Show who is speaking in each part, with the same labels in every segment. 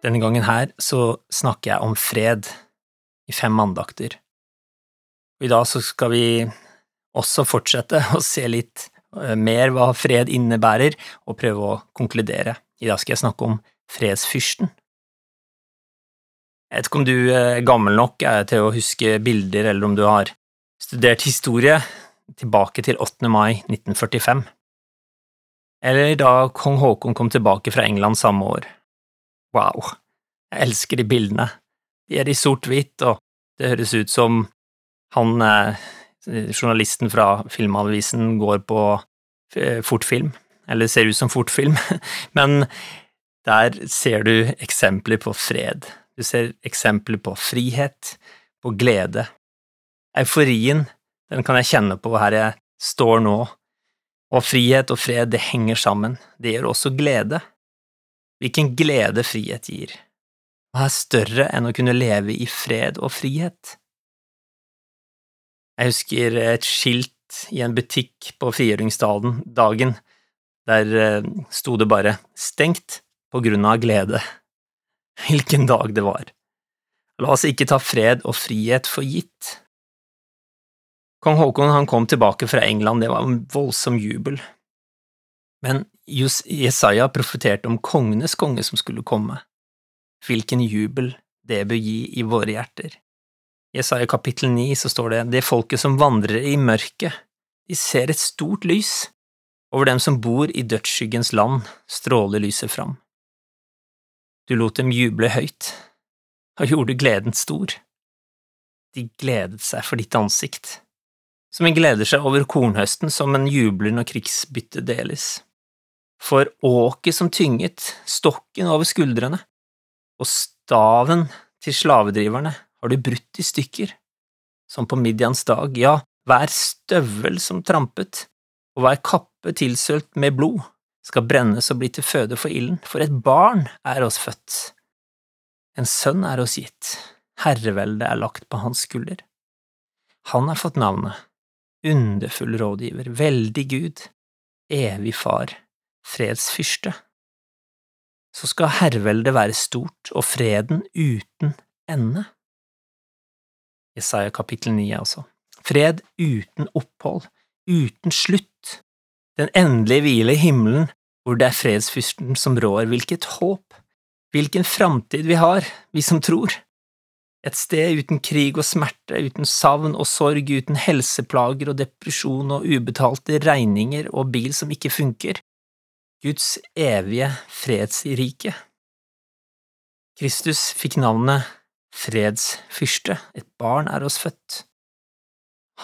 Speaker 1: Denne gangen her så snakker jeg om fred i fem andakter. I dag så skal vi også fortsette å se litt eh, mer hva fred innebærer, og prøve å konkludere. I dag skal jeg snakke om fredsfyrsten. Jeg vet ikke om du er gammel nok er til å huske bilder, eller om du har studert historie tilbake til 8. mai 1945. Eller da kong Haakon kom tilbake fra England samme år. Wow, jeg elsker de bildene. De er i sort-hvitt, og det høres ut som han, eh, journalisten fra Filmavisen, går på eh, fortfilm, eller ser ut som fortfilm, men der ser du eksempler på fred. Du ser eksempler på frihet, på glede. Euforien, den kan jeg kjenne på her jeg står nå, og frihet og fred, det henger sammen, det gjør også glede. Hvilken glede frihet gir. Hva er større enn å kunne leve i fred og frihet? Jeg husker et skilt i en butikk på frigjøringsdagen, der eh, sto det bare stengt på grunn av glede. Hvilken dag det var. La oss ikke ta fred og frihet for gitt. Kong Haakon kom tilbake fra England, det var en voldsom jubel. Men Jesaja profeterte om kongenes konge som skulle komme. Hvilken jubel det bør gi i våre hjerter. I Jesaja kapittel 9 så står det det folket som vandrer i mørket, de ser et stort lys. Over dem som bor i dødsskyggens land, stråler lyset fram. Du lot dem juble høyt, og gjorde gleden stor. De gledet seg for ditt ansikt, som en gleder seg over kornhøsten som en jubler når krigsbyttet deles. For åket som tynget, stokken over skuldrene, og staven til slavedriverne har du brutt i stykker, som på Midians dag, ja, hver støvel som trampet, og hver kappe tilsølt med blod, skal brennes og bli til føde for ilden, for et barn er oss født. En sønn er oss gitt, herreveldet er lagt på hans skulder. Han har fått navnet Underfull rådgiver, veldig Gud, evig far, fredsfyrste. Så skal herreveldet være stort og freden uten ende. Jesaja kapittel 9, altså. Fred uten opphold, uten slutt, den endelige hvile i himmelen hvor det er fredsfyrsten som rår, hvilket håp, hvilken framtid vi har, vi som tror. Et sted uten krig og smerte, uten savn og sorg, uten helseplager og depresjon og ubetalte regninger og bil som ikke funker. Guds evige fredsrike. Kristus fikk navnet Fredsfyrste, et barn er oss født.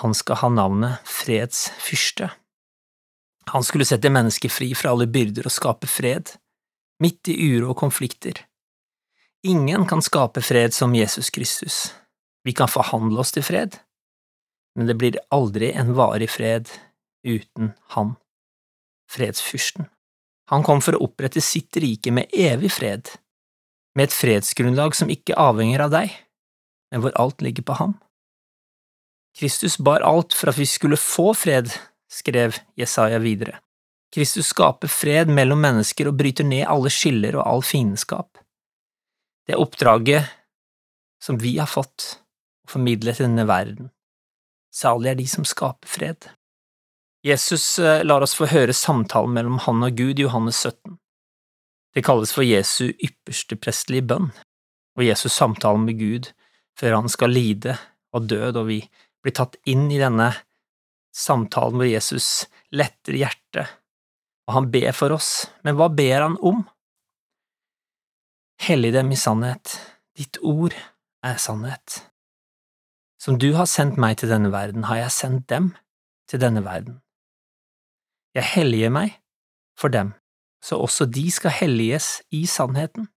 Speaker 1: Han skal ha navnet Fredsfyrste. Han skulle sette mennesket fri fra alle byrder og skape fred, midt i uro og konflikter. Ingen kan skape fred som Jesus Kristus. Vi kan forhandle oss til fred, men det blir aldri en varig fred uten Han, fredsfyrsten. Han kom for å opprette sitt rike med evig fred, med et fredsgrunnlag som ikke avhenger av deg, men hvor alt ligger på ham. Kristus bar alt for at vi skulle få fred skrev Jesaja videre. Kristus skaper fred mellom mennesker og bryter ned alle skiller og all fiendskap. Det er oppdraget som vi har fått å formidle til denne verden. Salig er de som skaper fred. Jesus eh, lar oss få høre samtalen mellom han og Gud i Johannes 17. Det kalles for Jesu ypperste prestelige bønn, og Jesus samtalen med Gud før han skal lide og død og vi blir tatt inn i denne samtalen hvor Jesus letter hjertet, og han ber for oss, men hva ber han om? Hellig dem i sannhet, ditt ord er sannhet. Som du har sendt meg til denne verden, har jeg sendt dem til denne verden. Jeg helliger meg for dem, så også de skal helliges i sannheten.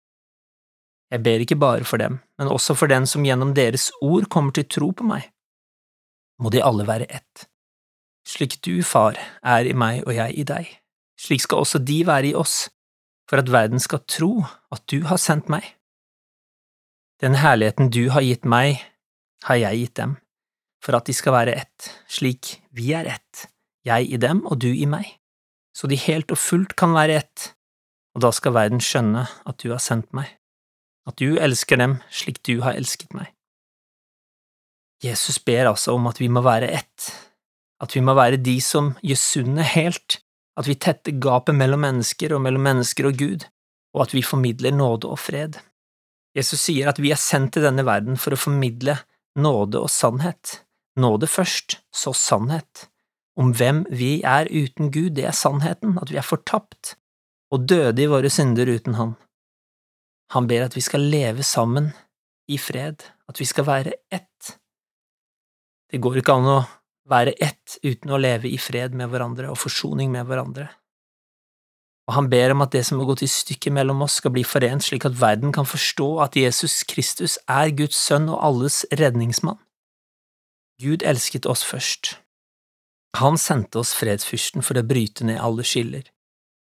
Speaker 1: Jeg ber ikke bare for dem, men også for den som gjennom deres ord kommer til tro på meg. Må de alle være ett, slik du, Far, er i meg og jeg i deg, slik skal også de være i oss, for at verden skal tro at du har sendt meg. Den herligheten du har gitt meg, har jeg gitt dem, for at de skal være ett, slik vi er ett, jeg i dem og du i meg, så de helt og fullt kan være ett, og da skal verden skjønne at du har sendt meg. at du elsker dem slik du har elsket meg. Jesus ber altså om at vi må være ett, at vi må være de som gjør sundet helt, at vi tetter gapet mellom mennesker og mellom mennesker og Gud, og at vi formidler nåde og fred. Jesus sier at vi er sendt til denne verden for å formidle nåde og sannhet. Nåde først, så sannhet. Om hvem vi er uten Gud, det er sannheten, at vi er fortapt og døde i våre synder uten Han. Han ber at vi skal leve sammen i fred, at vi skal være ett. Det går ikke an å være ett uten å leve i fred med hverandre og forsoning med hverandre. Og han ber om at det som har gått i stykker mellom oss, skal bli forent slik at verden kan forstå at Jesus Kristus er Guds sønn og alles redningsmann. Gud elsket oss først. Han sendte oss fredsfyrsten for å bryte ned alle skiller,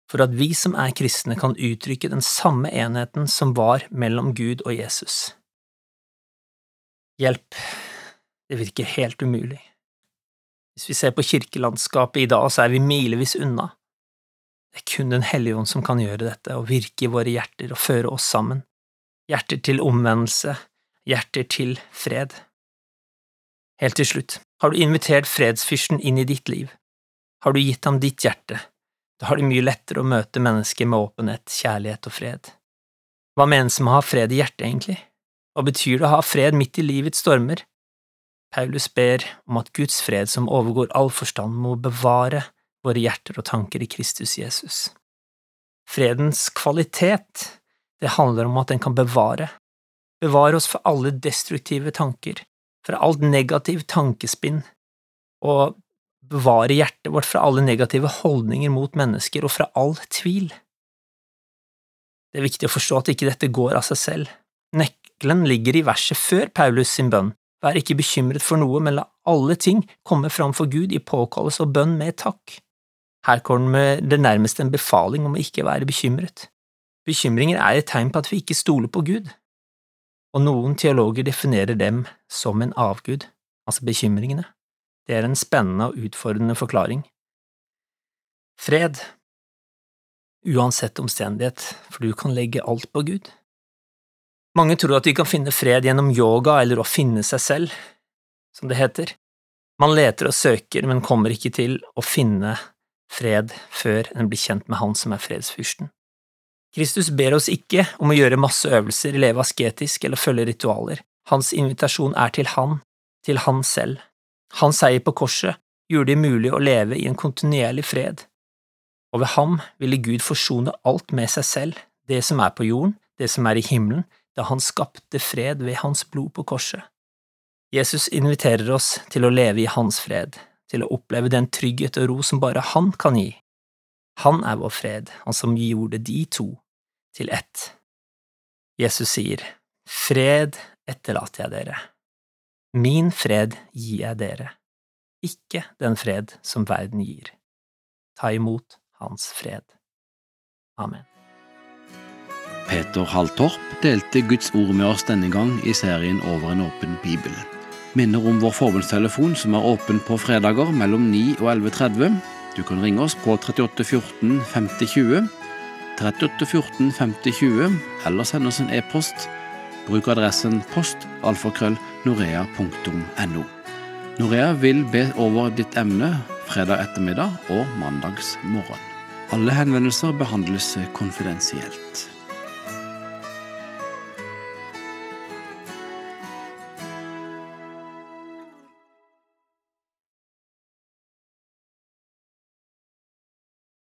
Speaker 1: for at vi som er kristne kan uttrykke den samme enheten som var mellom Gud og Jesus. Hjelp, det virker helt umulig. Hvis vi ser på kirkelandskapet i dag, så er vi milevis unna. Det er kun Den hellige ånd som kan gjøre dette, og virke i våre hjerter og føre oss sammen. Hjerter til omvendelse, hjerter til fred. Helt til slutt, har du invitert fredsfyrsten inn i ditt liv? Har du gitt ham ditt hjerte? Da har du mye lettere å møte mennesker med åpenhet, kjærlighet og fred. Hva menes med å ha fred i hjertet, egentlig? Hva betyr det å ha fred midt i livets stormer? Paulus ber om at Guds fred, som overgår all forstand, må bevare våre hjerter og tanker i Kristus Jesus. Fredens kvalitet, det handler om at den kan bevare, bevare oss for alle destruktive tanker, for alt negativ tankespinn, og bevare hjertet vårt fra alle negative holdninger mot mennesker og fra all tvil. Det er viktig å forstå at ikke dette går av seg selv. Nøkkelen ligger i verset før Paulus sin bønn, Vær ikke bekymret for noe, men la alle ting komme fram for Gud i påkallelse og bønn med takk. Her kommer det nærmest en befaling om å ikke være bekymret. Bekymringer er et tegn på at vi ikke stoler på Gud, og noen teologer definerer dem som en avgud, altså bekymringene. Det er en spennende og utfordrende forklaring. Fred, uansett omstendighet, for du kan legge alt på Gud. Mange tror at de kan finne fred gjennom yoga eller å finne seg selv, som det heter. Man leter og søker, men kommer ikke til å finne fred før en blir kjent med Han som er fredsfyrsten. Kristus ber oss ikke om å gjøre masse øvelser, leve asketisk eller følge ritualer. Hans invitasjon er til Han, til Han selv. Hans seier på korset gjorde det mulig å leve i en kontinuerlig fred, og ved ham ville Gud forsone alt med seg selv, det som er på jorden, det som er i himmelen, da han skapte fred ved hans blod på korset. Jesus inviterer oss til å leve i hans fred, til å oppleve den trygghet og ro som bare han kan gi. Han er vår fred, han som gjorde de to til ett. Jesus sier, Fred etterlater jeg dere. Min fred gir jeg dere, ikke den fred som verden gir. Ta imot hans fred. Amen.
Speaker 2: Peter Halltorp delte Guds ord med oss denne gang i serien Over en åpen bibel. Minner om vår forbundstelefon som er åpen på fredager mellom 9 og 11.30. Du kan ringe oss på 38 14 50 20, 38 14 50 20, eller sende oss en e-post. Bruk adressen postalfakrøll.norea.no. Norea vil be over ditt emne fredag ettermiddag og mandags morgen. Alle henvendelser behandles konfidensielt.